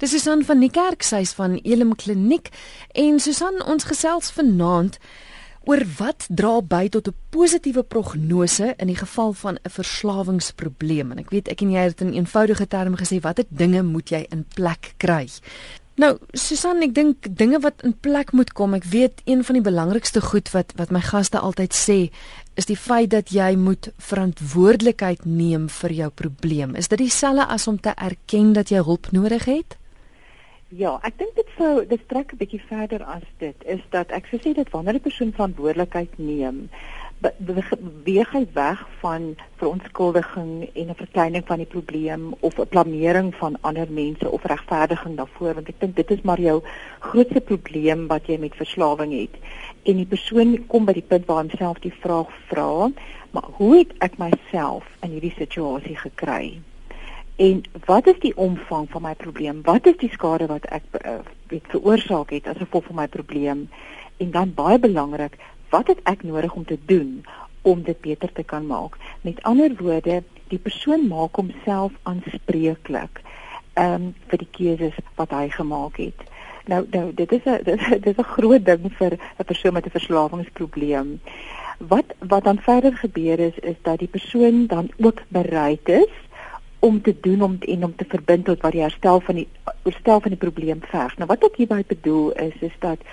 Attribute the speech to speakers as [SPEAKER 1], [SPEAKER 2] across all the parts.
[SPEAKER 1] Dis Susan van die kerk, sy's van Elim Kliniek en Susan ons gesels vanaand oor wat dra by tot 'n positiewe prognose in die geval van 'n verslawingsprobleem. En ek weet ek en jy het in eenvoudige terme gesê watter dinge moet jy in plek kry. Nou, Susan, ek dink dinge wat in plek moet kom. Ek weet een van die belangrikste goed wat wat my gaste altyd sê, is die feit dat jy moet verantwoordelikheid neem vir jou probleem. Is dit dieselfde as om te erken dat jy hulp nodig het?
[SPEAKER 2] Ja, ek dink dit sou dit trek 'n bietjie verder as dit is dat ek sou sê dat wanneer 'n persoon verantwoordelikheid neem, beweeg hy weg van verontskuldiging en 'n verkleining van die probleem of 'n planering van ander mense of regverdiging daarvoor want ek dink dit is maar jou grootste probleem wat jy met verslawing het. En die persoon kom by die punt waar homself die vraag vra, maar hoe het ek myself in hierdie situasie gekry? En wat is die omvang van my probleem? Wat is die skade wat ek uh, weet veroorsaak het as gevolg van my probleem? En dan baie belangrik, wat het ek nodig om te doen om dit beter te kan maak? Met ander woorde, die persoon maak homself aanspreeklik ehm um, vir die keuses wat hy gemaak het. Nou nou dit is 'n dit is 'n groot ding vir 'n persoon met 'n verslawingsprobleem. Wat wat dan verder gebeur is is dat die persoon dan ook bereid is om te doen om en om te verbind tot wat die herstel van die herstel van die probleem verg. Nou wat ek hierby bedoel is is dat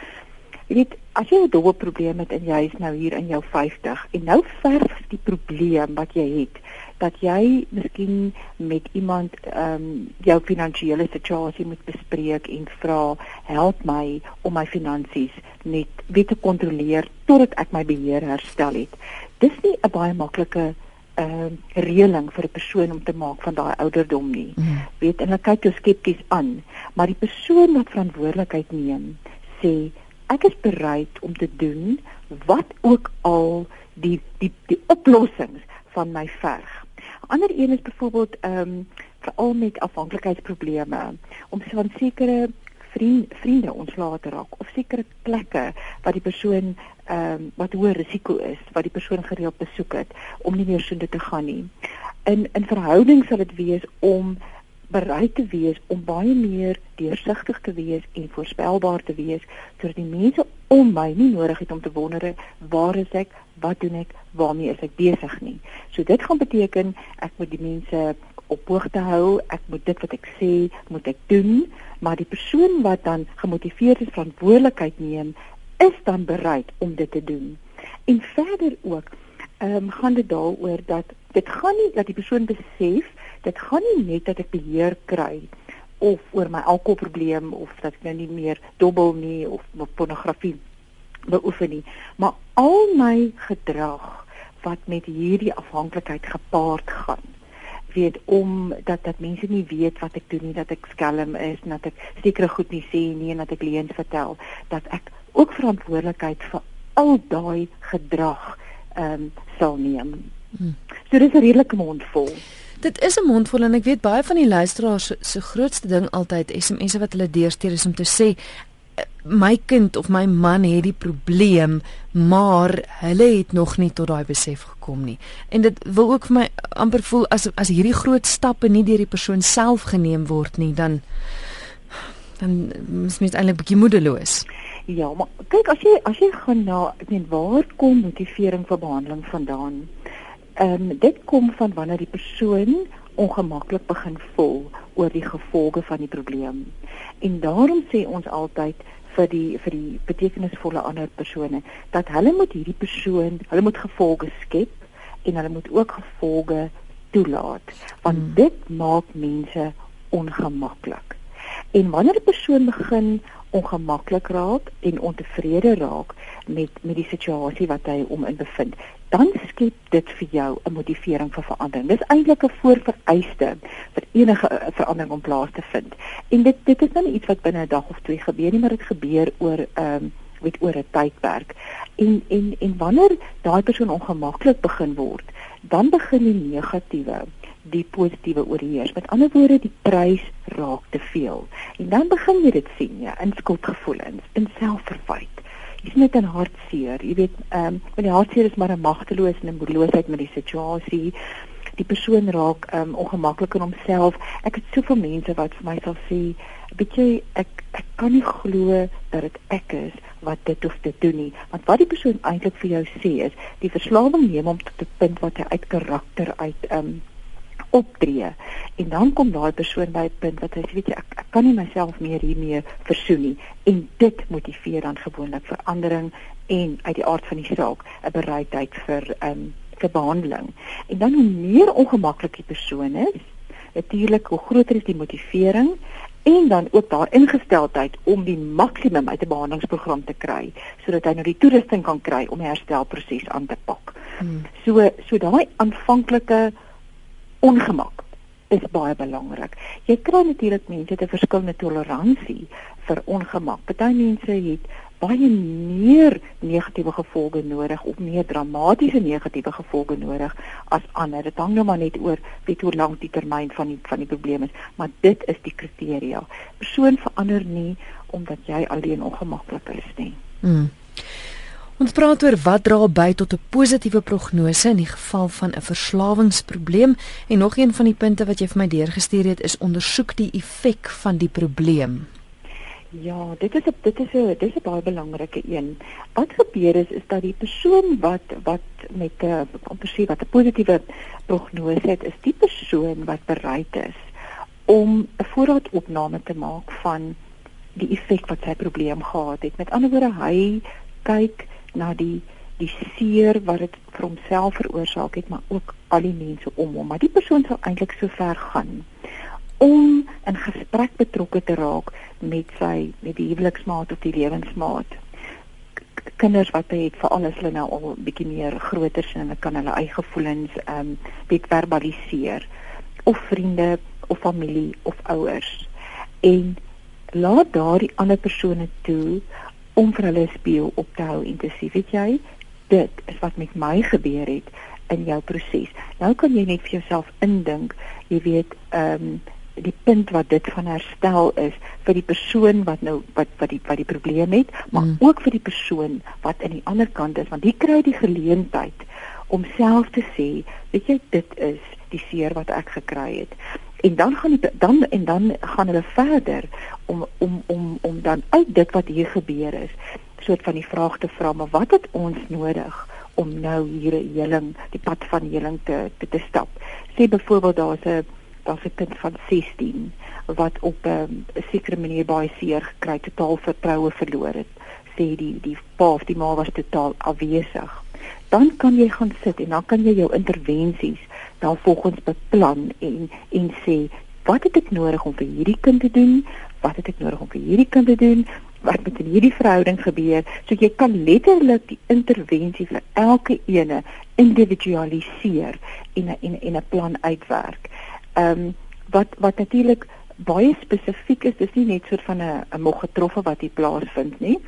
[SPEAKER 2] jy weet as jy 'n dowe probleem het en jy is nou hier in jou 50 en nou verg die probleem wat jy het dat jy miskien met iemand ehm um, jou finansiële situasie moet bespreek en vra help my om my finansies net weer te kontroleer totdat ek my beheer herstel het. Dis nie 'n baie maklike uh, reëling vir 'n persoon om te maak van daai ouderdom nie. Mm. Weet en hulle kyk jou skepties aan, maar die persoon wat verantwoordelikheid neem, sê ek is bereid om te doen wat ook al die die die oplossings van my verg. 'n Ander een is byvoorbeeld ehm um, veral met afhanklikheidsprobleme om so 'n sekere vriend, vriende ontslae te raak of sekere plekke wat die persoon ehm um, wat hoë risiko is wat die persoon gereeld besoek het om nie meer soontoe te gaan nie. In in verhouding sal dit wees om bereid te wees om baie meer deursigtig te wees en voorspelbaar te wees sodat die mense om my nie nodig het om te wonder waar is ek, wat doen ek, waarmee is ek besig nie. So dit gaan beteken ek moet die mense op hoogte hou, ek moet dit wat ek sê, moet ek doen, maar die persoon wat dan gemotiveerd is verantwoordelikheid neem, is dan bereid om dit te doen. En verder ook, ehm um, gaan dit daaroor dat dit gaan nie dat die persoon besef, dit gaan nie net dat ek beheer kry of oor my alkoholprobleem of dat ek nou nie meer dobbel nie of pornografie beoefen nie, maar al my gedrag wat met hierdie afhanklikheid gepaard gaan weet om dat dat mense nie weet wat ek doen nie dat ek skelm is en dat ek sekere goed nie sê nie en dat ek leuns vertel dat ek ook verantwoordelikheid vir al daai gedrag ehm um, sal neem. Hmm. So dis 'n redelike mond vol.
[SPEAKER 1] Dit is 'n mond vol en ek weet baie van die luisteraars se so, so grootste ding altyd SMS'e wat hulle deurstuur is om te sê my kind of my man het die probleem, maar hulle het nog nie tot daai besef gekom nie. En dit wil ook vir my amper voel as as hierdie groot stappe nie deur die persoon self geneem word nie, dan dan is mens eintlik bietjie moedeloos.
[SPEAKER 2] Ja, maar kyk as jy as jy gaan na ek meen waar kom motivering vir behandeling vandaan? Ehm um, dit kom van wanneer die persoon ongemaklik begin voel oor die gevolge van die probleem. En daarom sê ons altyd vir die vir die betekenisvolle ander persone dat hulle moet hierdie persoon, hulle moet gevolge skep en hulle moet ook gevolge toelaat want hmm. dit maak mense ongemaklik. En wanneer 'n persoon begin ongemaklik raak en ontevrede raak met met die situasie wat hy om in bevind, dan skep dit vir jou 'n motivering vir verandering. Dis eintlik 'n voorvereiste vir enige eh, verandering om plaas te vind. En dit dit is nou nie iets wat binne 'n dag of twee gebeur nie, maar dit gebeur oor ehm um, met oor 'n tydperk. En en en wanneer daai persoon ongemaklik begin word, dan begin die negatiewe die positiewe oorheers. Met ander woorde, die prys raak te veel. En dan begin jy dit sien, ja, in skuldgevoelens, in selfverwyte is net 'n hartseer. Jy weet, ehm um, want die hartseer is maar 'n magteloos en 'n moedeloosheid met die situasie. die persoon raak um, ongemaklik in homself. Ek het soveel mense wat vir my sal sê, weet jy, ek ek kan nie glo dat dit ek is wat dit hoef te doen nie. Want wat die persoon eintlik vir jou sê is, die verslawing neem hom tot 'n punt wat hy uit karakter uit um optree. En dan kom daai persoon by 'n punt wat hy sê, weet jy, ek, ek kan nie myself meer hiermee versoen nie. En dit motiveer dan gewoonlik verandering en uit die aard van die saak 'n bereidheid vir um vir behandeling. En dan hoe meer ongemaklik die persoon is, natuurlik hoe groter is die motivering en dan ook daar ingesteldheid om die maksimum uit 'n behandelingsprogram te kry sodat hy nou die toerusting kan kry om die herstelproses aan te pak. Hmm. So so daai aanvanklike ongemak is baie belangrik. Jy kry natuurlik mense 'n verskillende toleransie vir ongemak. Party mense het baie meer negatiewe gevolge nodig of meer dramatiese negatiewe gevolge nodig as ander. Dit hang nou maar net oor weet hoe lank die termyn van die van die probleem is, maar dit is die kriteria. Persoon verander nie omdat jy alleen ongemaklik is nie. Hmm.
[SPEAKER 1] Ons praat oor wat dra by tot 'n positiewe prognose in die geval van 'n verslawingsprobleem en nog een van die punte wat jy vir my deurgestuur het is ondersoek die effek van die probleem.
[SPEAKER 2] Ja, dit is 'n dit is 'n dis 'n baie belangrike een. Wat gebeur is is dat die persoon wat wat met 'n om te sê wat 'n positiewe prognose het, is die persoon wat bereid is om 'n voorraadopname te maak van die effek wat sy probleem gehad het. Met ander woorde, hy kyk na die die seer wat dit vir homself veroorsaak het, maar ook al die mense om hom. Maar die persoon sou eintlik so ver gaan om in gesprek betrokke te raak met sy met die huweliksmaat of die lewensmaat. Kinders wat het vir alles hulle nou al bietjie meer groter sin en hulle kan hulle eie gevoelens ehm um, weet verbaliseer of vriende of familie of ouers en laat daardie ander persone toe om vir hulle speel op te hou en te sê weet jy dit is wat met my gebeur het in jou proses. Nou kan jy net vir jouself indink, jy weet ehm um, die punt wat dit van herstel is vir die persoon wat nou wat wat die wat die probleem het, maar mm. ook vir die persoon wat aan die ander kant is want hy kry die geleentheid om self te sê, weet jy dit is die seer wat ek gekry het. En dan gaan die dan en dan gaan hulle verder om om om om dan uit dit wat hier gebeur is, soort van die vraag te vra, maar wat het ons nodig om nou hier 'n heling, die pad van heling te te, te stap? Sê byvoorbeeld daar's 'n daar's 'n kind van 16 wat op ehm, 'n um, sekere manier baie seer gekry, totaal vertroue verloor het. Sê die die pa of die ma was totaal afwesig. Dan kan jy gaan sit en dan kan jy jou intervensies dan volgens beplan en en sê wat het ek nodig om vir hierdie kind te doen? Wat het ek nodig om vir hierdie kind te doen? Wat met in hierdie verhouding gebeur? So jy kan letterlik die intervensie vir elke ene individualiseer en en en 'n plan uitwerk ehm um, wat wat natuurlik baie spesifiek is, dis nie net so van 'n 'n mog getroffe wat hier plaasvind nie.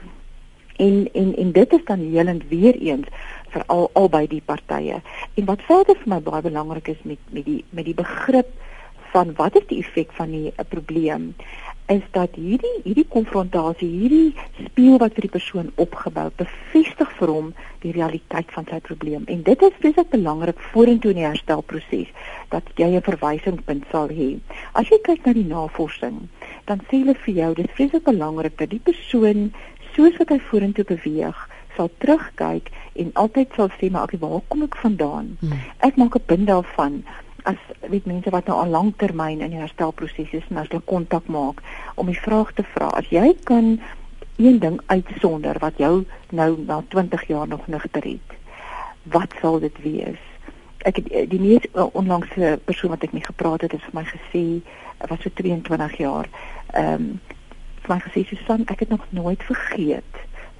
[SPEAKER 2] En en en dit is dan helend weer eens vir al albei die partye. En wat verder vir my baie belangrik is met met die met die begrip van wat is die effek van 'n probleem? is dat hierdie hierdie konfrontasie, hierdie speel wat vir die persoon opgebou, bevestig vir hom die realiteit van sy probleem. En dit is baie belangrik vorentoe in die herstelproses dat jy 'n verwysingpunt sal hê. As jy kyk na die navorsing, dan sê hulle vir jou dis vreeslik belangrik dat die persoon soos wat hy vorentoe beweeg, sal terugkyk en altyd sal sê maar ek waar kom ek vandaan? Hmm. Ek maak 'n punt daarvan as weet mense wat nou al lank termyn in die herstelproses is en as hulle kontak maak om die vraag te vra as jy kan een ding uitsonder wat jou nou na 20 jaar nog nigter het wat sal dit wees ek het die mees onlangse persoon wat ek mee gepraat het het vir my gesê was so 22 jaar ehm um, vir my gesê Susan ek het nog nooit vergeet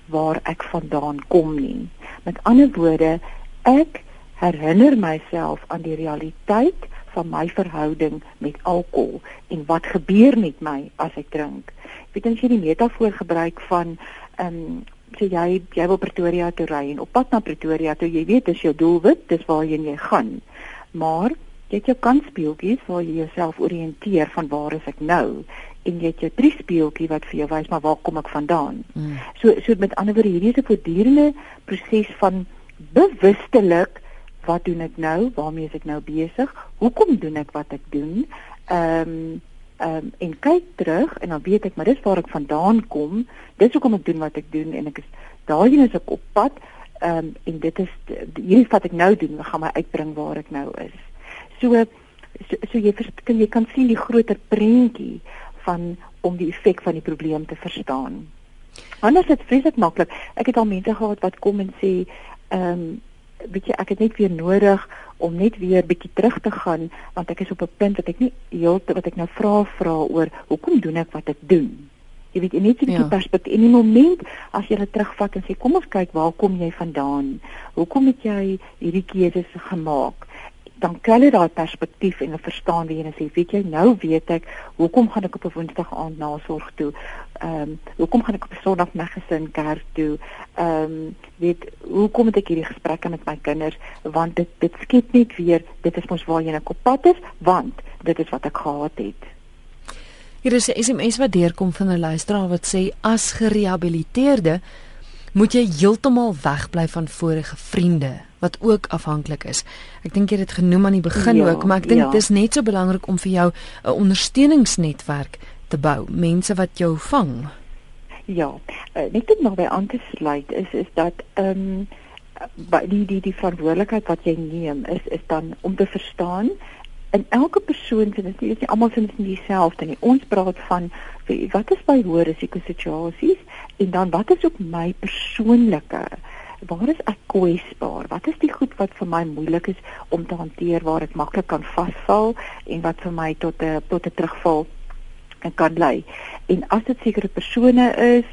[SPEAKER 2] waar ek vandaan kom nie met ander woorde ek herinner myself aan die realiteit van my verhouding met alkohol en wat gebeur met my as ek drink. Ek weet as jy die metafoor gebruik van ehm um, sê jy jy wil Pretoria toe ry en op pad na Pretoria toe jy weet dis jou doelwit, dis waarheen jy gaan. Maar jy het jou kanspeeltjies waar jy jouself oriënteer van waar is ek nou en jy het jou drie speeltjie wat vir jou wys maar waar kom ek vandaan. Mm. So so met ander woorde hierdie is 'n voortdurende proses van bewustelik wat doen ek nou? Waarmee is ek nou besig? Hoekom doen ek wat ek doen? Ehm um, ehm um, en kyk terug en dan weet ek maar dis waar ek vandaan kom. Dis hoekom ek doen wat ek doen en ek is daarheen is ek op pad. Ehm um, en dit is hierdie wat ek nou doen, gaan my uitbring waar ek nou is. So so, so jy kan jy kan sien die groter prentjie van om die effek van die probleem te verstaan. Anders is dit vreeslik maklik. Ek het al mense gehad wat kom en sê, ehm um, weet jy, ek het net weer nodig om net weer bietjie terug te gaan want ek is op 'n punt wat ek nie heeltemal wat ek nou vra vra oor hoekom doen ek wat ek doen. Jy weet, net 'n bietjie ja. perspektief in die moment as jy dit terugvat en sê kom ons kyk waar kom jy vandaan? Hoekom het jy hierdie keuses gemaak? Dan kry jy daai perspektief en 'n verstaan wie jy sê weet jy nou weet ek hoekom gaan ek op 'n woensdag aand nasorg toe? Ehm um, hoekom gaan ek op 'n sonderdag my gesin kerk toe? Ehm um, weet hoekom het ek hierdie gesprekke met my kinders? Want dit dit skep net weer. Dit is mos waar jy nou op pad is want dit is wat ek gehad het.
[SPEAKER 1] Hier is 'n SMS wat deurkom van 'n luisteraar wat sê as gerehabiliteerde moet jy heeltemal wegbly van vorige vriende wat ook afhanklik is. Ek dink jy het dit genoem aan die begin ja, ook, maar ek dink ja. dit is net so belangrik om vir jou 'n ondersteuningsnetwerk te bou, mense wat jou vang.
[SPEAKER 2] Ja, uh, net om nog by aan te sluit is is dat ehm um, die die die verantwoordelikheid wat jy neem is is dan om te verstaan in elke persoon se dit is nie almal is nie dieselfde nie. Ons praat van wat is by hoë risiko situasies en dan wat is ook my persoonlike waar is ek kwesbaar? Wat is die goed wat vir my moeilik is om te hanteer waar ek maklik kan vasval en wat vir my tot 'n tot 'n terugval kan lei? En as dit sekere persone is,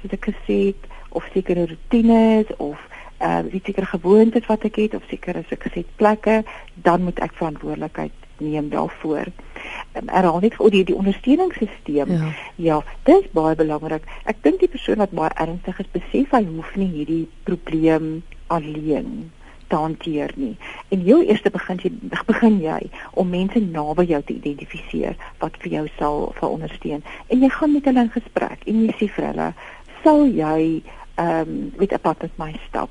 [SPEAKER 2] soos ek gesê het, of sekere rotines of uh wie sekere gewoontes wat ek het of sekere so gesê plekke, dan moet ek verantwoordelikheid neem daarvoor. Um, herhaal net oor die die ondersteuningssisteem. Ja. ja, dis baie belangrik. Ek dink die persoon wat baie ernstig is, besef hy hoef nie hierdie probleem alleen te hanteer nie. En heel eers begin jy begin jy om mense naby jou te identifiseer wat vir jou sal vir ondersteun. En jy gaan met hulle in gesprek en jy sê vir hulle, "Sal jy ehm um, met 'n pad met my stap?"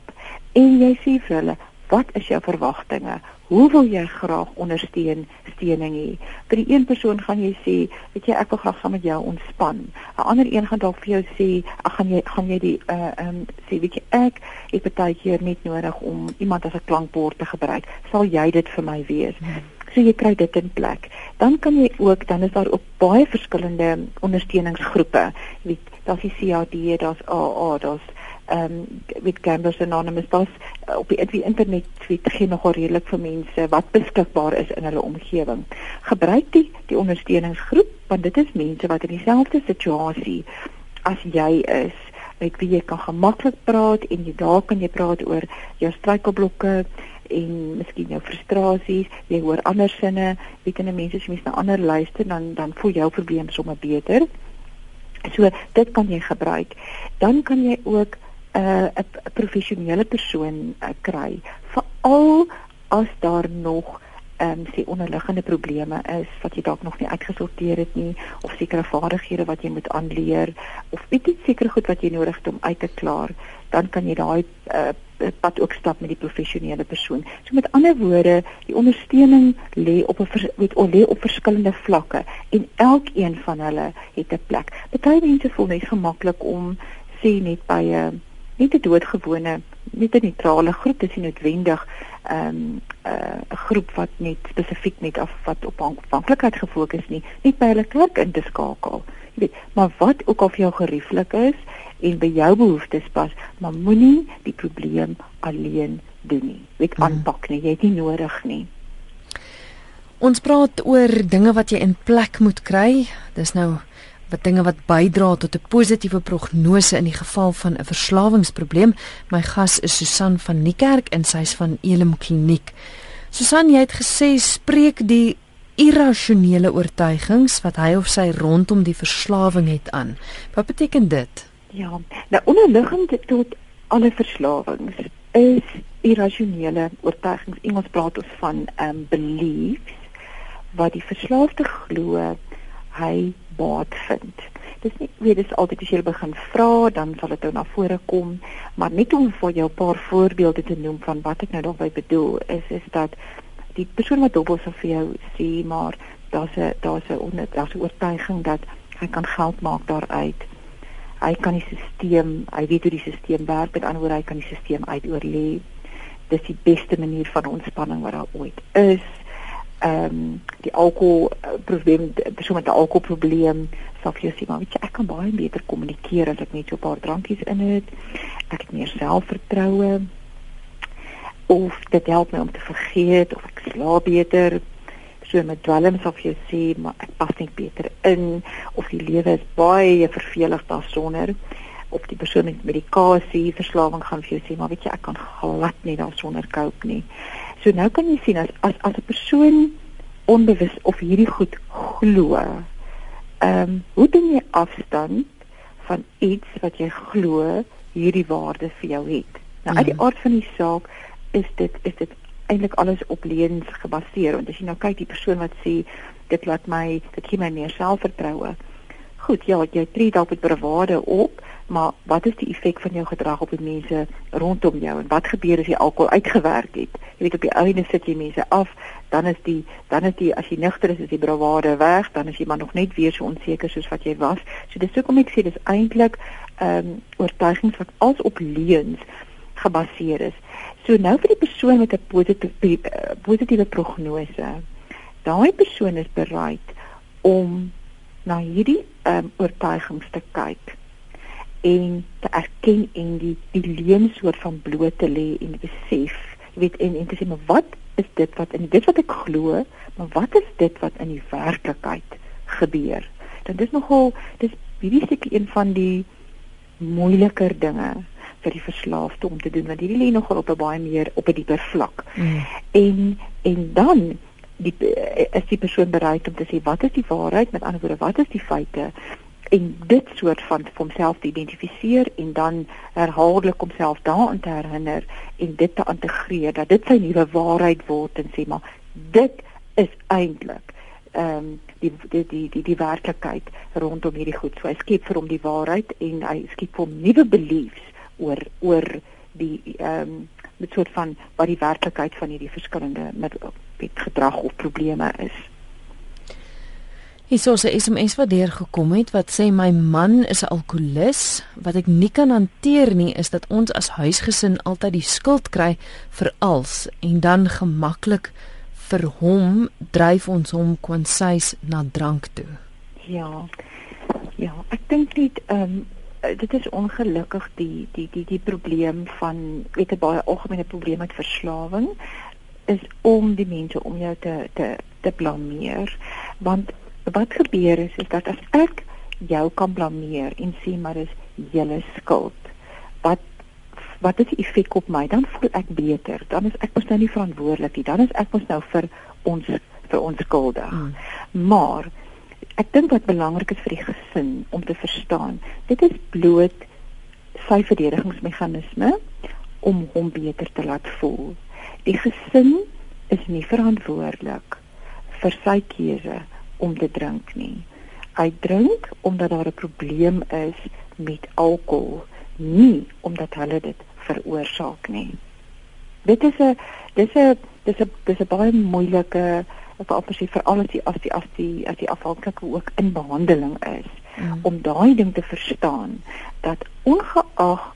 [SPEAKER 2] En jy sê vir hulle, "Wat is jou verwagtinge? Hoe wil jy graag ondersteun steuning hê? Vir die een persoon gaan jy sê, weet jy, ek wil graag saam met jou ontspan. 'n Ander een gaan dalk vir jou sê, ag gaan jy gaan jy die uh ehm um, sê weet jy, ek het baie keer net nodig om iemand as 'n klankbord te gebruik. Sal jy dit vir my wees? Hmm. So jy kry dit in plek. Dan kan jy ook dan is daar ook baie verskillende ondersteuningsgroepe. Jy weet, daar's die CAD, daar's AA, daar's ehm um, met Gamblers Anonymous daar's uh, op die, die internet tweet gee nogal redelik vir mense wat beskikbaar is in hulle omgewing. Gebruik die die ondersteuningsgroep want dit is mense wat in dieselfde situasie as jy is met wie jy kan gemaklik praat en jy daar kan jy praat oor jou struikelblokke en miskien jou frustrasies, jy hoor ander sinne, weet jy, mense as jy mens na ander luister dan dan voel jou probleem sommer beter. So dit kan jy gebruik. Dan kan jy ook 'n uh, 'n professionele persoon uh, kry veral as daar nog ehm um, sê onderliggende probleme is wat jy dalk nog nie uitgesorteer het nie of sekere vaardighede wat jy moet aanleer of iets seker goed wat jy nodig het om uit te klaar dan kan jy daai uh, pad ook stap met die professionele persoon. So met ander woorde, die ondersteuning lê op 'n of lê op verskillende vlakke en elkeen van hulle het 'n plek. Party mense voel net gemaklik om sê net by 'n nie 'n doodgewone nie 'n neutrale groep dis nie noodwendig ehm um, 'n uh, groep wat net spesifiek net af wat op afhanklikheid gefokus nie net by hulle kerk in te skakel jy weet maar wat ook al vir jou gerieflik is en by jou behoeftes pas maar moenie die probleem alleen doen nie weet hmm. aanpak nie jy het nie nodig nie
[SPEAKER 1] Ons praat oor dinge wat jy in plek moet kry. Dis nou wat dinge wat bydra tot 'n positiewe prognose in die geval van 'n verslawingsprobleem. My gas is Susan van Niekerk en sy's van Elim Kliniek. Susan, jy het gesê spreek die irrasionele oortuigings wat hy of sy rondom die verslawing het aan. Wat beteken dit?
[SPEAKER 2] Ja, nou onderliggend tot alle verslawings is irrasionele oortuigings. Engels praat ons van um beliefs wat die verslaafde glo hy baat vind. dis nie weet dis altyd as jy begin vra dan sal dit nou na vore kom. Maar net om vir jou 'n paar voorbeelde te noem van wat ek nou daarby bedoel is is dat die persoon wat dobbel sal vir jou sê maar daar's 'n daar's 'n daar's 'n oortuiging dat hy kan geld maak daaruit. Hy kan die stelsel hy weet hoe die stelsel werk met ander woorde hy kan die stelsel uitoorlê dis die beste manier van ontspanning wat daar ooit is ehm um, die alkohol uh, probleem persoon met 'n alkoholprobleem sal vir jou sê maar weet jy ek kan baie beter kommunikeer as ek net so 'n paar drankies in het. Ek het meer selfvertroue. Of dit help my om te vergeet of ek slaap beter. So met dwelm sal vir jou sê maar ek pas net beter in. Of die lewe is baie vervelig daarsonder. Op die persoon met medikasie verslawing gaan vir jou sê maar weet jy ek kan glad nie daarsonder cope nie So nou kan jy sien as as as 'n persoon onbewus of hierdie goed glo. Ehm um, hoe doen jy afstand van iets wat jy glo hierdie waarde vir jou het? Nou uit die mhm. aard van die saak is dit is dit eintlik alles op leuns gebaseer want as jy nou kyk die persoon wat sê dit laat my dit gee my meer selfvertroue. Goed, ja, jy tree dalk met bravade op, maar wat is die effek van jou gedrag op die mense rondom jou en wat gebeur as jy alkohol uitgewerk het? Jy weet op die einde sit jy mense af, dan is die dan is die as jy nugter is, is die bravade weg, dan is jy maar nog net weer so onseker soos wat jy was. So dis hoekom ek sê dis eintlik ehm um, oortuigings wat als op leuns gebaseer is. So nou vir die persoon met 'n positiewe positiewe prognose. Daai persoon is bereid om na hierdie ehm um, oortuigings te kyk en te erken en die die leuen soort van bloot te lê en besef jy weet en en te sê maar wat is dit wat in dit wat ek glo maar wat is dit wat in die werklikheid gebeur? Dan dis nogal dis hierdie seker een van die moeiliker dinge vir die verslaafde om te doen want hierdie lê nogal op 'n baie meer op 'n dieper vlak. Mm. en en dan die is die persoon bereid om te sê wat is die waarheid? Met ander woorde wat is die feite en dit soort van homself te identifiseer en dan herhaaldelik homself daaraan te herinner en dit te integreer dat dit sy nuwe waarheid word en sê maar dit is eintlik ehm um, die die die die die werklikheid rondom hierdie goed. So hy skep vir hom die waarheid en hy skep vir hom nuwe beliefs oor oor die ehm um, met soort van wat die werklikheid van hierdie verskillende met, met gedrag of probleme is.
[SPEAKER 1] Hierso is 'n SMS wat deurgekom het wat sê my man is 'n alkolikus. Wat ek nie kan hanteer nie is dat ons as huisgesin altyd die skuld kry vir alles en dan gemaklik vir hom dryf ons hom kwansies na drank toe.
[SPEAKER 2] Ja. Ja, ek dink net ehm um, dit is ongelukkig die die die die probleem van weet 'n baie algemene probleem met verslawing is om die mense om jou te te te blameer want wat gebeur is is dat as ek jou kan blameer en sê maar dis julle skuld. Wat wat is die effek op my? Dan voel ek beter. Dan is ek mos nou nie verantwoordelik nie. Dan is ek mos nou vir ons vir ons skuldig. Hmm. Maar ek dink wat belangrik is vir die gesin om te verstaan, dit is bloot sy verdedigingsmeganisme om hom beter te laat voel. Die gesin is nie verantwoordelik vir sy keuse om te drink nie. Hy drink omdat daar 'n probleem is met alkohol, nie omdat hulle dit veroorsaak nie. Dit is 'n dis 'n dis 'n dis 'n baie moeilike veral vir al die as die as die as die afhanklike ook in behandeling is mm. om daai ding te verstaan dat ongeag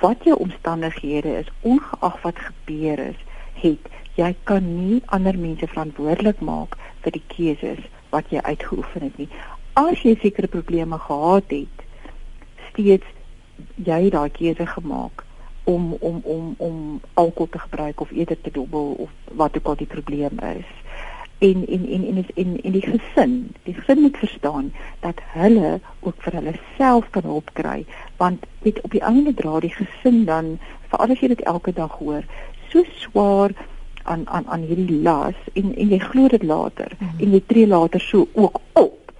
[SPEAKER 2] wat jou omstandighede is, ongeag wat gebeur is, het jy kan nie ander mense verantwoordelik maak vir die keuses wat jy uitgeoefen het nie. As jy sekere probleme gehad het, steeds jy daai keuse gemaak om om om om alkohol te gebruik of eerder te dobbel of wat ook al die probleem is. En en en en in in die gesin, die gesin moet verstaan dat hulle ook vir hulle self kan hulp kry, want weet op die einde dra die gesin dan veral as jy dit elke dag hoor, so swaar aan aan aan hierdie las en en jy glo dit later mm -hmm. en jy tree later so ook op.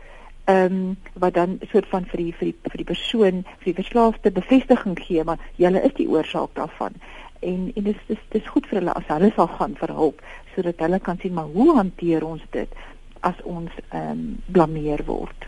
[SPEAKER 2] Ehm um, wat dan soort van vir die vir die vir die persoon vir die verslaafde bevestiging gee maar jy is die oorsaak daarvan. En en dis dis dis goed vir hulle as hulle sal gaan vir hulp sodat hulle kan sien maar hoe hanteer ons dit as ons ehm um, blameer word.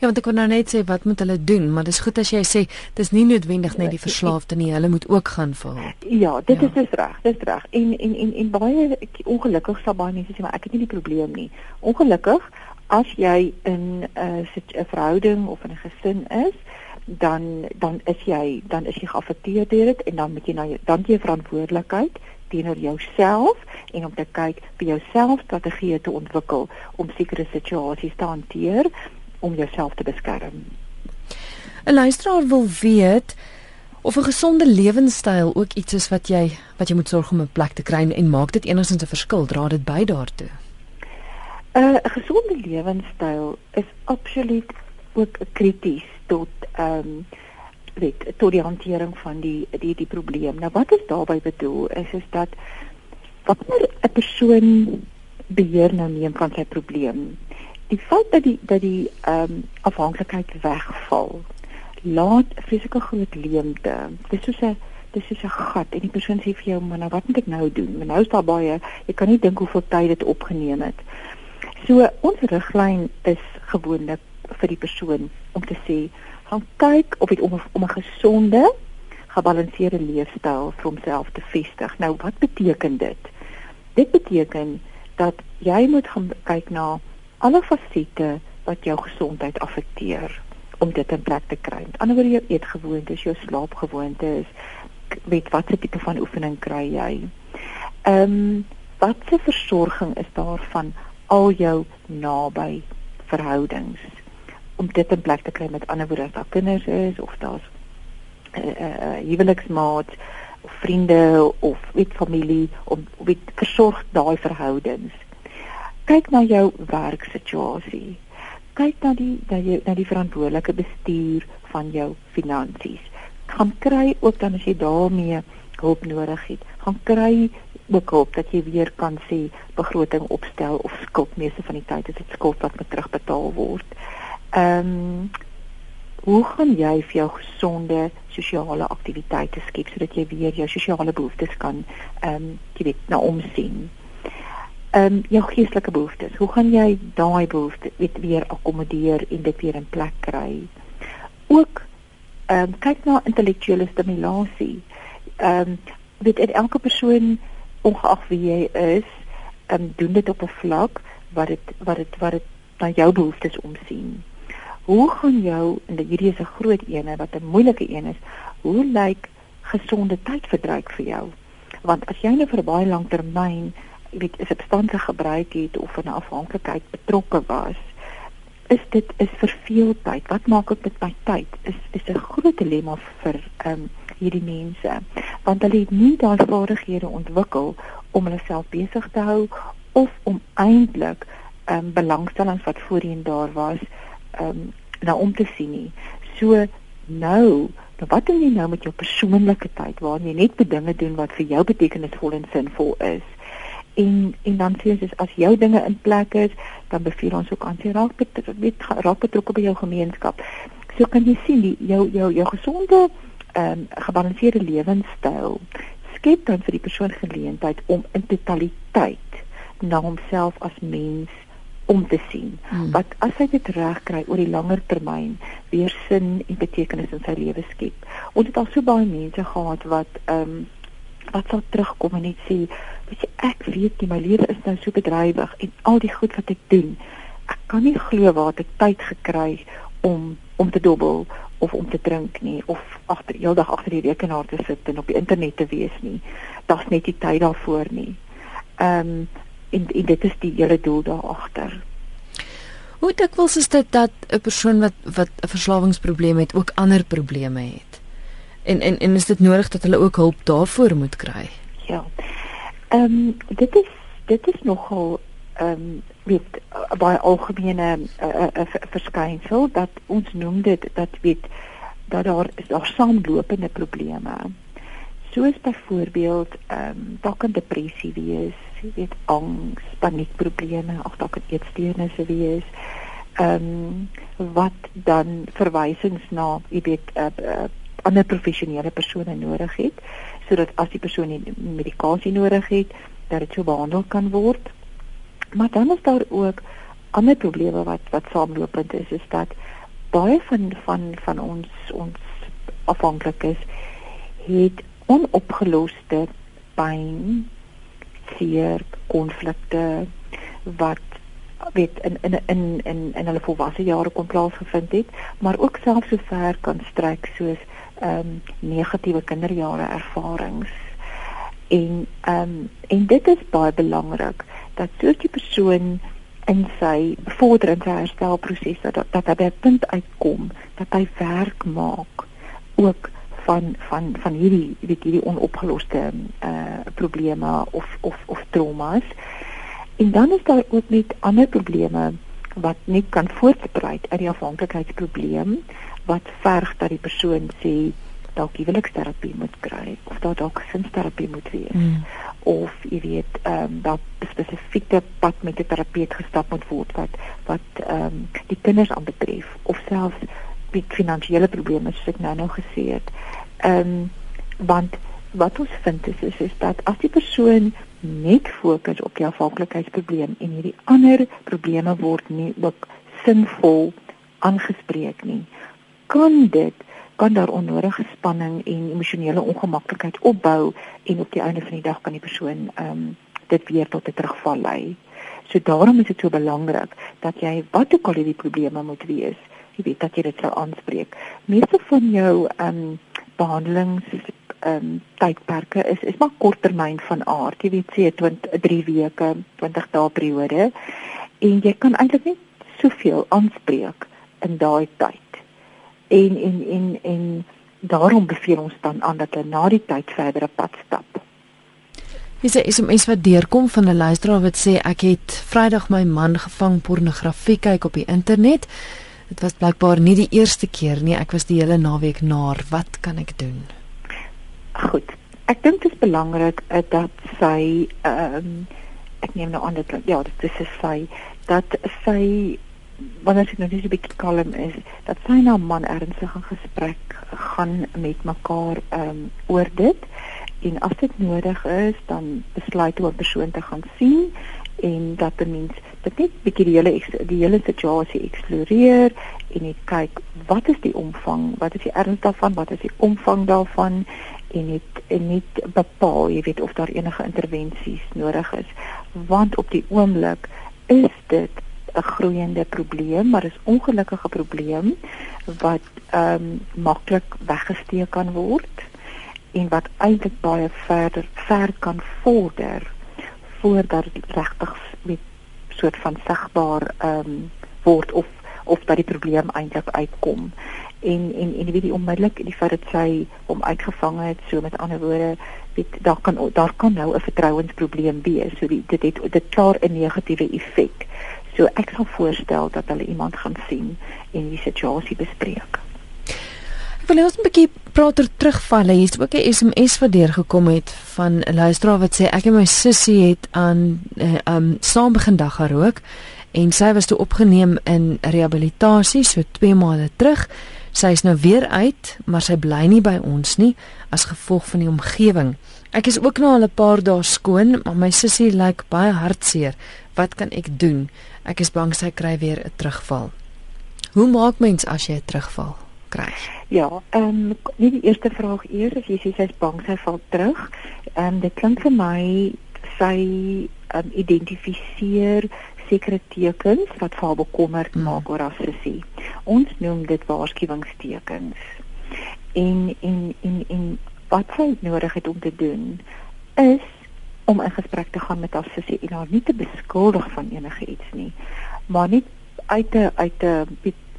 [SPEAKER 1] Ja, want ek wou nou net sê wat moet hulle doen, maar dis goed as jy sê dis nie noodwendig net die verslaafde nie, hulle moet ook gaan vir hulp.
[SPEAKER 2] Ja, dit ja. is dis reg, dis reg. En en en en baie ongelukkig sal baie mense sê maar ek het nie die probleem nie. Ongelukkig as jy in 'n uh, 'n verhouding of in 'n gesin is, dan dan is jy dan is jy geaffekteer deur dit en dan moet jy nou dan jy verantwoordelikheid teenoor jouself en om te kyk vir jouself strategieë te ontwikkel om sekere situasies te hanteer om jouself te beskerm.
[SPEAKER 1] 'n Luisteraar wil weet of 'n gesonde lewenstyl ook iets is wat jy wat jy moet sorg om 'n plek te kry en maak dit enigstens 'n verskil, dra dit by daartoe.
[SPEAKER 2] 'n uh, Gesonde lewenstyl is absoluut ook krities tot ehm um, weet tot die hantering van die die die probleem. Nou wat is daarbey bedoel is is dat wanneer 'n persoon beheer nou neem van sy probleem, die feit dat die dat die ehm um, afhanklikheid wegval, laat fisieke groot leemte. Dis soos 'n dis soos 'n gat en die persoon sê vir jou, "Maar nou wat moet ek nou doen?" Maar nou is daar baie, jy kan nie dink hoeveel tyd dit opgeneem het. So ons riglyn is gewoonlik vir die persoon om te sê gaan kyk of dit om om 'n gesonde gebalanseerde leefstyl vir homself te vestig. Nou wat beteken dit? Dit beteken dat jy moet gaan kyk na alle fasette wat jou gesondheid affekteer om dit in plek te kry. Met ander woorde jou eetgewoontes, jou slaapgewoontes, weet watse tipe van oefening kry jy? Ehm um, watse versorging is daar van al jou naby verhoudings? om dit in plek te kry met ander woorde as daar kinders is of daar's 'n uh, uh, uh, huweliksmaat of vriende of weet familie om weet versorg daai verhoudings. Kyk na jou werksituasie. Kyk na die na jou na die verantwoordelike bestuur van jou finansies. Gaan kry ook dan as jy daarmee hulp nodig het. Gaan kry ook hulp dat jy weer kan sê begroting opstel of skuld meeste van die tyd is dit skuld wat moet terugbetaal word. Ehm um, hoe gaan jy vir jou gesonde sosiale aktiwiteite skep sodat jy weer jou sosiale behoeftes kan ehm um, jy weet na omsien? Ehm um, jou geestelike behoeftes. Hoe gaan jy daai behoeftes weet weer akkommodeer en dit weer in plek kry? Ook ehm um, kyk na intellektuele stimulasie. Ehm um, weet elke persoon ongeag wie jy is, ehm um, doen dit op 'n vlak wat dit wat dit wat dit na jou behoeftes omsien hoe gaan jou en hierdie is 'n groot een wat 'n moeilike een is hoe lyk gesonde tydverdryf vir jou want as jy nou vir baie lang termyn weet is substansie gebruik het of 'n afhanklikheid betrokke was is dit is vir veel tyd wat maak ek met my tyd is is 'n groot dilemma vir ehm um, hierdie mense want hulle het nie daai vaardighede ontwikkel om hulle self besig te hou of om eintlik ehm um, belangstellings wat voorheen daar was ehm um, na om te sien nie. So nou, nou wat doen jy nou met jou persoonlike tyd waar jy net dinge doen wat vir jou betekenisvol en sinvol is? En en dan sê ons as jou dinge in plek is, dan beveel ons ook aan jy raak met raak betrokke by jou gemeenskap. So kan jy sien die jou jou jou gesonde ehm um, gebalanseerde lewenstyl skep dan vir die persoon geleentheid om in totaliteit na homself as mens om te sien hmm. wat as hy dit reg kry oor die langer termyn weer sin en betekenis in sy lewe skep. Ons het al so baie mense gehad wat ehm um, wat sal terugkom en net sê, weet jy ek weet nie my lewe is nou so bedrywig en al die goed wat ek doen. Ek kan nie glo waar ek tyd gekry om om te dobbel of om te drink nie of agter heeldag agter die rekenaar te sit en op die internet te wees nie. Daar's net nie tyd daarvoor nie. Ehm um, en, en dit is die hele doel daar agter.
[SPEAKER 1] Hoe dikwels is dit dat 'n persoon wat wat 'n verslawingsprobleem het ook ander probleme het? En en en is dit nodig dat hulle ook hulp daarvoor moet kry?
[SPEAKER 2] Ja. Ehm um, dit is dit is nogal ehm um, weet baie algemene uh, uh, verskynsel dat ons noem dit dat weet dat daar is daar saamlopende probleme. Soos byvoorbeeld ehm um, dalk 'n depressie wees, jy weet angs, paniekprobleme, of dalk 'n eetstoornisse wees. Ehm um, wat dan verwysings na, jy weet, uh, eh, uh, eh, ander professionele persone nodig het sodat as die persoon nie medikasie nodig het, dat dit so behandel kan word. Maar dan is daar ook ander probleme wat wat saamlopend is is dat baie van van van ons ons afhanklikes het onopgeloste pyn, seer, konflikte wat weet in in in in in hulle volwasse jare kon plaasgevind het, maar ook selfs so ver kan strek soos ehm um, negatiewe kinderjare ervarings. En ehm um, en dit is baie belangrik dat so 'n persoon in sy vorderende herstelproses dat dat hy by 'n punt uitkom dat hy werk maak ook van van van hierdie weet hierdie onopgeloste uh probleme of of of traumas. En dan is daar ook net ander probleme wat nie kan voortbrei uit die afhanklikheidsprobleem wat verg dat die persoon sê dalk huweliksterapie moet kry of dat dalk sinsterapie moet wees. Mm. Of jy weet ehm um, dat spesifieke pad met 'n terapeut gestap moet word wat wat ehm um, die kinders aanbetref of selfs met finansiële probleme soos ek nou nou gesê het. Ehm um, want wat ons vind is, is is dat as die persoon net fokus op die afhanklikheidsprobleem en hierdie ander probleme word nie ook sinvol aangespreek nie, kan dit kan daar onnodige spanning en emosionele ongemaklikheid opbou en op die einde van die dag kan die persoon ehm um, dit weer tot 'n terugval lei. So daarom is dit so belangrik dat jy wat ook al die probleme moet wees, jy weet dat jy dit sou aanspreek. Meeste van jou ehm um, behandelings ehm um, tydperke is is maar korttermyn van aard. Jy weet sê 20 3 weke, 20 dae periode en jy kan eintlik net soveel aanspreek in daai tyd. En en en en daarom beveel ons dan aan dat hulle na die tyd verdere pad stap.
[SPEAKER 1] Dis 'n SMS wat deurkom van 'n luisteraar wat sê ek het Vrydag my man gevang pornografie kyk op die internet. Dit was blykbaar nie die eerste keer nie. Ek was die hele naweek naar. Wat kan ek doen?
[SPEAKER 2] Goed. Ek dink dit is belangrik uh, dat sy ehm um, ek neem nou aan dit ja, dit is sy dat sy wanneer sy nou net 'n bietjie kalm is, dat sy na man ernstig in gesprek gaan met mekaar ehm um, oor dit en as dit nodig is, dan besluit hoe 'n persoon te gaan sien en dat 'n mens dit net bietjie die hele die hele situasie eksploreer en net kyk wat is die omvang, wat is die erns daarvan, wat is die omvang daarvan en net en net bepaal, jy weet of daar enige intervensies nodig is. Want op die oomblik is dit 'n groeiende probleem, maar is ongelukkige probleem wat ehm um, maklik weggesteek kan word en wat eintlik baie verder ver kan vorder voordat regtig met soort van sigbaar ehm um, word of of dat die probleem eintlik uitkom. En en en weet die onmiddellik die feit dat sy hom uitgevang het, so met ander woorde, weet daar kan daar kan nou 'n vertrouensprobleem wees. So die, dit het dit klaar 'n negatiewe effek. So ek sal voorstel dat hulle iemand gaan sien en die situasie bespreek.
[SPEAKER 1] Ek wil ons 'n bietjie praat oor terugvalle. Hier's ook 'n SMS wat deurgekom het van 'n luisteraar wat sê ek en my sussie het aan uh, um saam begin dag gerook en sy was toe opgeneem in rehabilitasie so 2 maande terug. Sy is nou weer uit, maar sy bly nie by ons nie as gevolg van die omgewing. Ek is ook nou al 'n paar dae skoon, maar my sussie lyk baie hartseer. Wat kan ek doen? Ek is bang sy kry weer 'n terugval. Hoe maak mens as jy 'n terugval kry?
[SPEAKER 2] Ja, ehm um, nie die eerste vraag eers as jy sê sy's bang sy val terug. Ehm um, dit klink vir my sy ehm um, identifiseer sekere tekens wat vir haar bekommerd mm. maak oor haar sussie. Ons noem dit waarskuwingstekens. En en en en wat sy nodig het om te doen is om 'n gesprek te gaan met haar sussie en haar nie te beskuldig van enige iets nie, maar net uit 'n uit 'n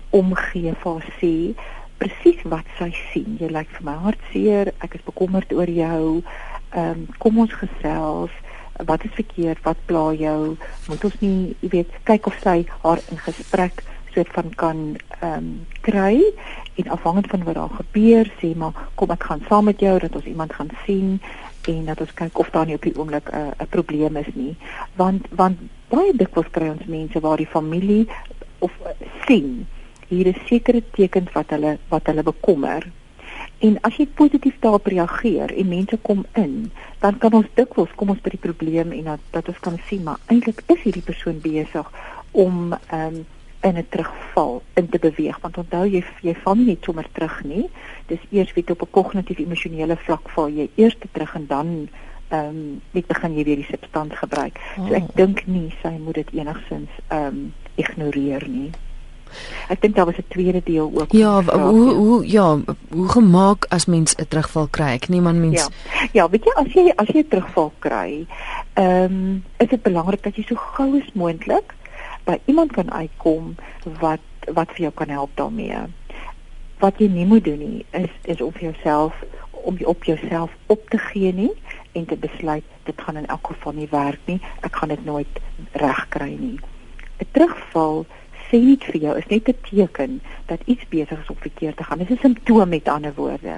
[SPEAKER 2] omgee vir haar sê presies wat sy sien. Jy lyk vir my hartseer, ek is bekommerd oor jou. Ehm um, kom ons gesels. Wat is verkeerd? Wat pla jou? Moet ons nie, jy weet, kyk of sy haar in gesprek soort van kan ehm um, kry en afhangend van wat daar gebeur, sê maar kom ek gaan saam met jou dat ons iemand gaan sien en dat ons kyk of daar nie op die oomblik 'n uh, 'n probleem is nie. Want want baie dikwels kry ons mense waar die familie of uh, sien hier is sekere tekens wat hulle wat hulle bekommer. En as jy positief daarop reageer en mense kom in, dan kan ons dikwels kom ons by die probleem en dat dat ons kan sien maar eintlik is hierdie persoon besig om ehm um, in 'n terugval in te beweeg want onthou jy jy val nie net sommer terug nie dis eers weet op 'n kognitief emosionele vlak val jy eers terug en dan ehm um, net begin jy weer die substans gebruik oh. so ek oh. dink nie sy moet dit enigsins ehm um, ignoreer nie Ek dink daar was 'n tweede deel ook.
[SPEAKER 1] Ja, hoe hoe ja, hoe gemaak as mens 'n terugval kry? Ek neem aan mens
[SPEAKER 2] Ja. Ja, weet jy as jy as jy 'n terugval kry, ehm um, is dit belangrik dat jy so gou as moontlik by iemand kan uitkom wat wat vir jou kan help daarmee. Wat jy nie moet doen nie is is om vir jouself om jy op jouself op te gee nie en te besluit dit gaan in elk geval nie werk nie. Ek gaan dit nooit regkry nie. 'n Terugval sê nie vir jou is net 'n teken dat iets besig is om verkeerd te gaan. Dit is 'n simptoom met ander woorde.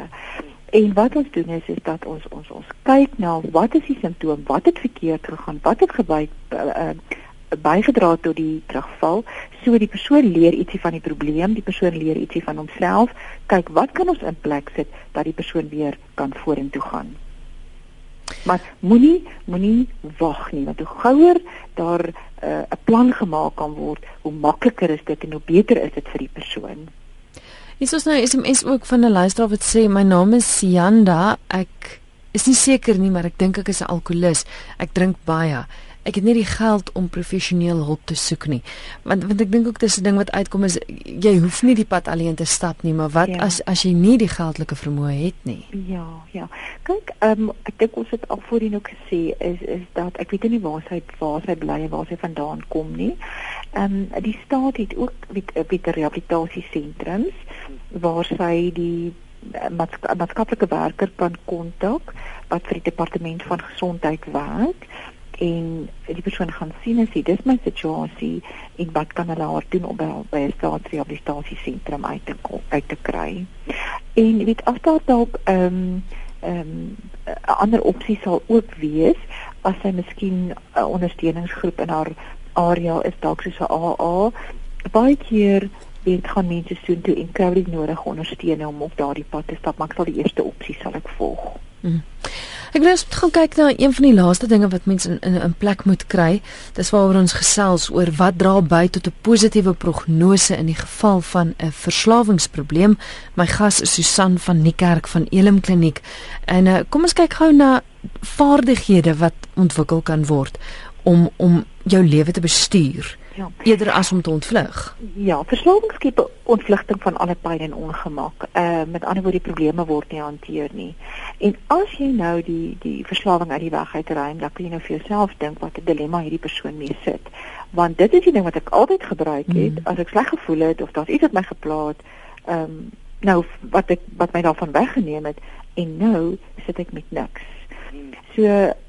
[SPEAKER 2] En wat ons doen is is dat ons ons ons kyk na wat is die simptoom, wat het verkeerd gegaan, wat het gebeur uh, bygedra tot die terugval. So die persoon leer ietsie van die probleem, die persoon leer ietsie van homself. Kyk, wat kan ons in plek sit dat die persoon weer kan vorentoe gaan? Maar moenie moenie wag nie, want hoe gouer daar eh, 'n uh, plan gemaak kan word, hoe makliker is dit en hoe beter is dit vir die persoon.
[SPEAKER 1] Is ons nou SMS ook van 'n luisteraar wat sê my naam is Sianda, ek is nie seker nie, maar ek dink ek is 'n alkolikus. Ek drink baie ek het nie die geld om professioneel hulp te soek nie. Want want ek dink ook dis 'n ding wat uitkom is jy hoef nie die pad alleen te stap nie, maar wat ja. as as jy nie die geldelike vermoë het nie?
[SPEAKER 2] Ja, ja. Kyk, ehm um, ek dink ons het al voorheen ook gesê is is dat ek weet nie waar sy waar sy bly en waar sy vandaan kom nie. Ehm um, die staat het ook weet weet rehabilitasiesentrums waar sy die eh, maatskaplike werker kan kontak wat vir die departement van gesondheid werk en die persoon gaan sien as dit is my situasie en wat kan hulle haar doen om by 'n staatsrehabilitasie sentrum uit te uit te kry. En weet as daar dalk ehm um, ehm um, ander opsie sal ook wees as sy miskien 'n ondersteuningsgroep in haar area is dalk soos 'n AA baie keer weet gaan mense soheen toe en kry die nodige ondersteuning om op daardie pad te stap maar ek sal die eerste opsie sal ek volg. Hmm.
[SPEAKER 1] Ek wil net gaan kyk na een van die laaste dinge wat mense in, in 'n plek moet kry. Dis waaroor ons gesels oor wat dra by tot 'n positiewe prognose in die geval van 'n verslawingsprobleem. My gas is Susan van Niekerk van Elim Kliniek. En uh, kom ons kyk gou na vaardighede wat ontwikkel kan word om om jou lewe te bestuur. Ja. Eerder as om te ontvlug.
[SPEAKER 2] Ja, verslawing skep ontvlugting van alle pyn en ongemak. Uh met ander woorde die probleme word nie hanteer nie. En as jy nou die die verslawing uit die weg uitruim, dan kan jy nou vir jouself dink wat 'n dilemma hierdie persoon mee sit. Want dit is die ding wat ek altyd gebruik het mm. as ek sleg gevoel het of daar's iets wat my gepla het, ehm um, nou wat ek wat my daarvan weggeneem het en nou sit ek met niks. Mm. So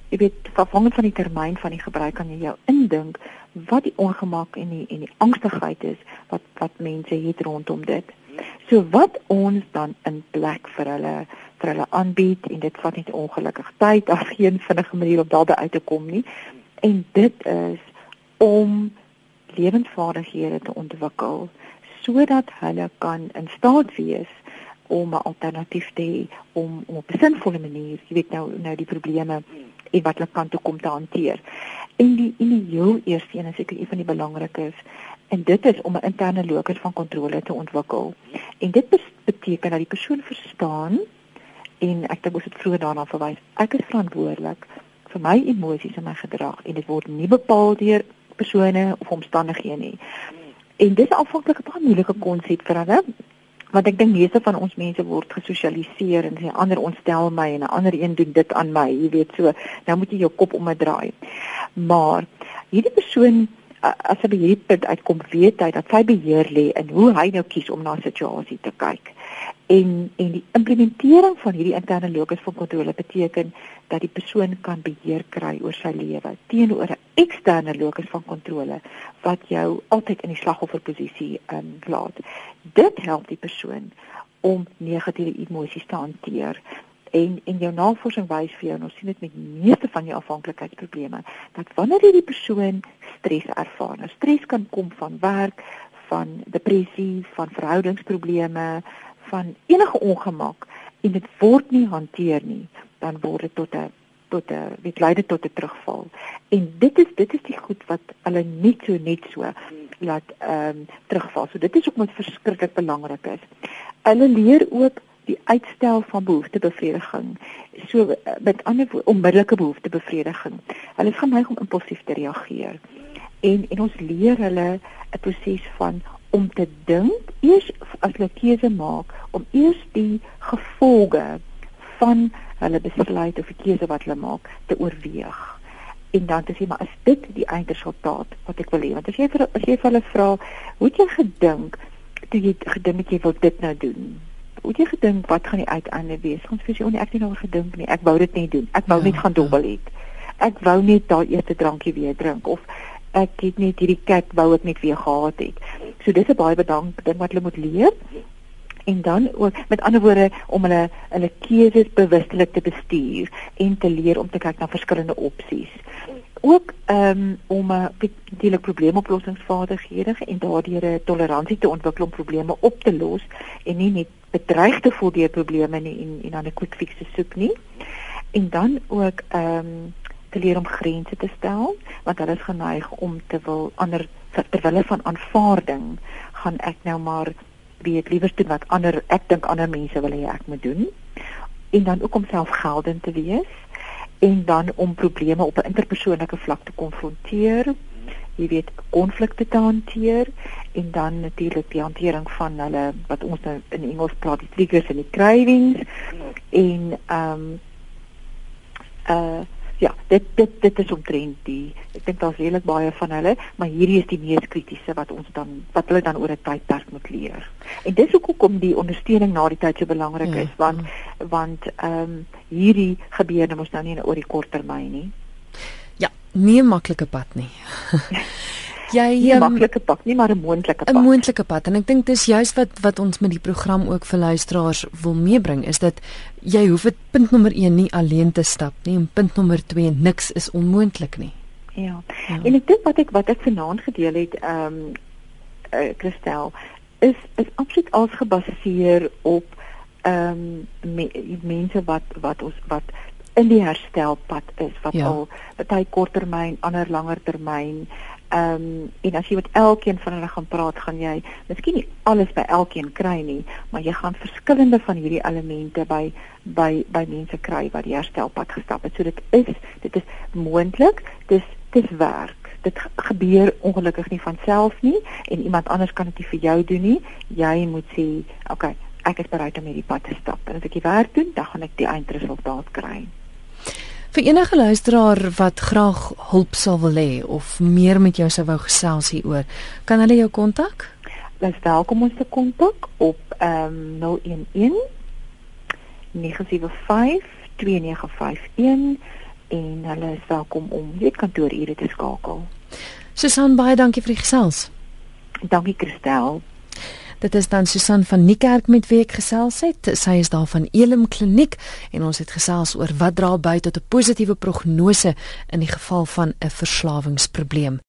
[SPEAKER 2] jy weet afhangend van die termyn van die gebruik kan jy jou indink wat die ongemak en die en die angstigheid is wat wat mense het rondom dit. So wat ons dan in plek vir hulle vir hulle aanbied en dit vat net ongelukkig tyd af geen vinnige manier om daarby uit te kom nie. En dit is om lewensvaardighede te ontwikkel sodat hulle kan in staat wees om 'n alternatief te hê om, om op 'n sinvolle manier, jy weet nou nou die probleme en wat hulle kan toe kom te hanteer. En die en die heel eerste een is seker een van die belangrikes en dit is om 'n interne locus van kontrole te ontwikkel. En dit beteken dat die persoon verstaan en ek dink ons het vroeër daarna verwys. Ek is verantwoordelik vir my emosies en my gedrag en dit word nie bepaal deur persone of omstandighede nie. En dis 'n baie moeilike konsep vir hulle want ek dink meeste van ons mense word gesosialiseer en sê ander ontstel my en 'n ander een doen dit aan my, jy weet so. Nou moet jy jou kop omdraai. Maar hierdie persoon as hy by hierdie punt uitkom, weet hy dat sy beheer lê in hoe hy nou kies om na 'n situasie te kyk. En en die implementering van hierdie interne locus van kontrole beteken dat die persoon kan beheer kry oor sy lewe teenoor 'n eksterne locus van kontrole wat jou altyd in die slagofferposisie um, laat. Dit help die persoon om negatiewe emosies te hanteer en en jou navorsing wys vir jou en ons sien dit met meeste van jou afhanklikheidsprobleme dat wanneer jy die persoon stres ervaar, nou stres kan kom van werk, van depressie, van verhoudingsprobleme, van enige ongemak en dit word nie hanteer nie, dan word dit tot 'n tot 'n weet lei dit tot 'n terugval. En dit is dit is die goed wat hulle net so net so laat ehm um, terugval. So dit is ook wat verskriklik belangrik is. Hulle leer ook die uitstel van behoeftebevrediging. So met ander woorde onmiddellike behoeftebevrediging. Hulle is geneig om impulsief te reageer. En en ons leer hulle 'n proses van om te dink eers as hulle keuse maak om eers die gevolge van hulle besluit of die keuse wat hulle maak te oorweeg. En dan te sê maar is dit die eindresultaat wat ek wil hê? Want as jy vir as jy vir hulle vra, hoe het jy gedink toe jy gedink het jy wil dit nou doen? Hoe het jy gedink wat gaan die uiteinde wees? Ons sê jy nee, ek het nie nou gedink nie. Ek wou dit net doen. Ek wou ja, net gaan ja. dobbel eet. Ek wou net daai eerste drankie weer drink of ek het net hierdie kat wou ek net weer gehad het. So dis 'n baie bedank ding wat hulle moet leer. En dan ook met ander woorde om hulle hulle keuses bewustelik te bestuur en te leer om te kyk na verskillende opsies. Ook um, om uh, natuurlik probleemoplossingsvaardighede en daardeur toleransie te ontwikkel om probleme op te los en nie net bedreig te voel deur probleme nie en en dan 'n quick fix te soek nie. En dan ook ehm um, te leer om grense te stel want hulle is geneig om te wil ander terwyl van aanvaarding gaan ek nou maar weet liewer doen wat ander ek dink ander mense wil hê ek moet doen. En dan ook om selfgeldend te wees. En dan om probleme op 'n interpersoonlike vlak te konfronteer. Jy weet konflikte te hanteer. En dan natuurlik die hantering van hulle wat ons nou in Engels praat die triggers en die cravings. En ehm um, uh ja, dit dit dit is omtrent die ek dink daar's redelik baie van hulle, maar hierdie is die mees kritiese wat ons dan wat hulle dan oor 'n tydperk moet leer. En dis hoekom die ondersteuning na die tyd so belangrik ja, is want ja. want ehm um, hierdie gebeure mos nou nie oor die kort termyn nie.
[SPEAKER 1] Ja, nie 'n maklike pad nie.
[SPEAKER 2] jy 'n um, maklike pad, nie maar 'n moontlike pad.
[SPEAKER 1] 'n Moontlike pad en ek dink dis juist wat wat ons met die program ook vir luisteraars wil meebring is dat jy hoef dit punt nommer 1 nie alleen te stap nie en punt nommer 2 niks is onmoontlik nie.
[SPEAKER 2] Ja. ja. En ek dink wat ek wat ek vanaand gedeel het ehm um, uh, Christel is is absoluut als gebaseer op ehm um, me, mense wat wat ons wat in die herstelpad is wat ja. al baie korttermyn, ander langer termyn Ehm um, en as jy met elkeen van hulle gaan praat, gaan jy miskien nie alles by elkeen kry nie, maar jy gaan verskillende van hierdie elemente by by by mense kry wat die herstelpad gestap het. So dit is dit is moontlik, dis dis werk. Dit gebeur ongelukkig nie van self nie en iemand anders kan dit vir jou doen nie. Jy moet sê, "Oké, okay, ek is bereid om hierdie pad te stap." En as ek die werk doen, dan gaan ek die eindresultaat kry.
[SPEAKER 1] Vir enige luisteraar wat graag hulp sal wil hê of meer met jou sou wou gesels hieroor, kan hulle jou kontak?
[SPEAKER 2] Dis welkom om te kontak op ehm um, 011 975 2951 en hulle is welkom om dit kantoor ure te skakel.
[SPEAKER 1] Susan baie dankie vir die gesels.
[SPEAKER 2] Dankie Christel.
[SPEAKER 1] Dit is dan Susan van Niekerk met wie ek gesels het. Sy is daar van Elim Kliniek en ons het gesels oor wat dra by tot 'n positiewe prognose in die geval van 'n verslawingsprobleem.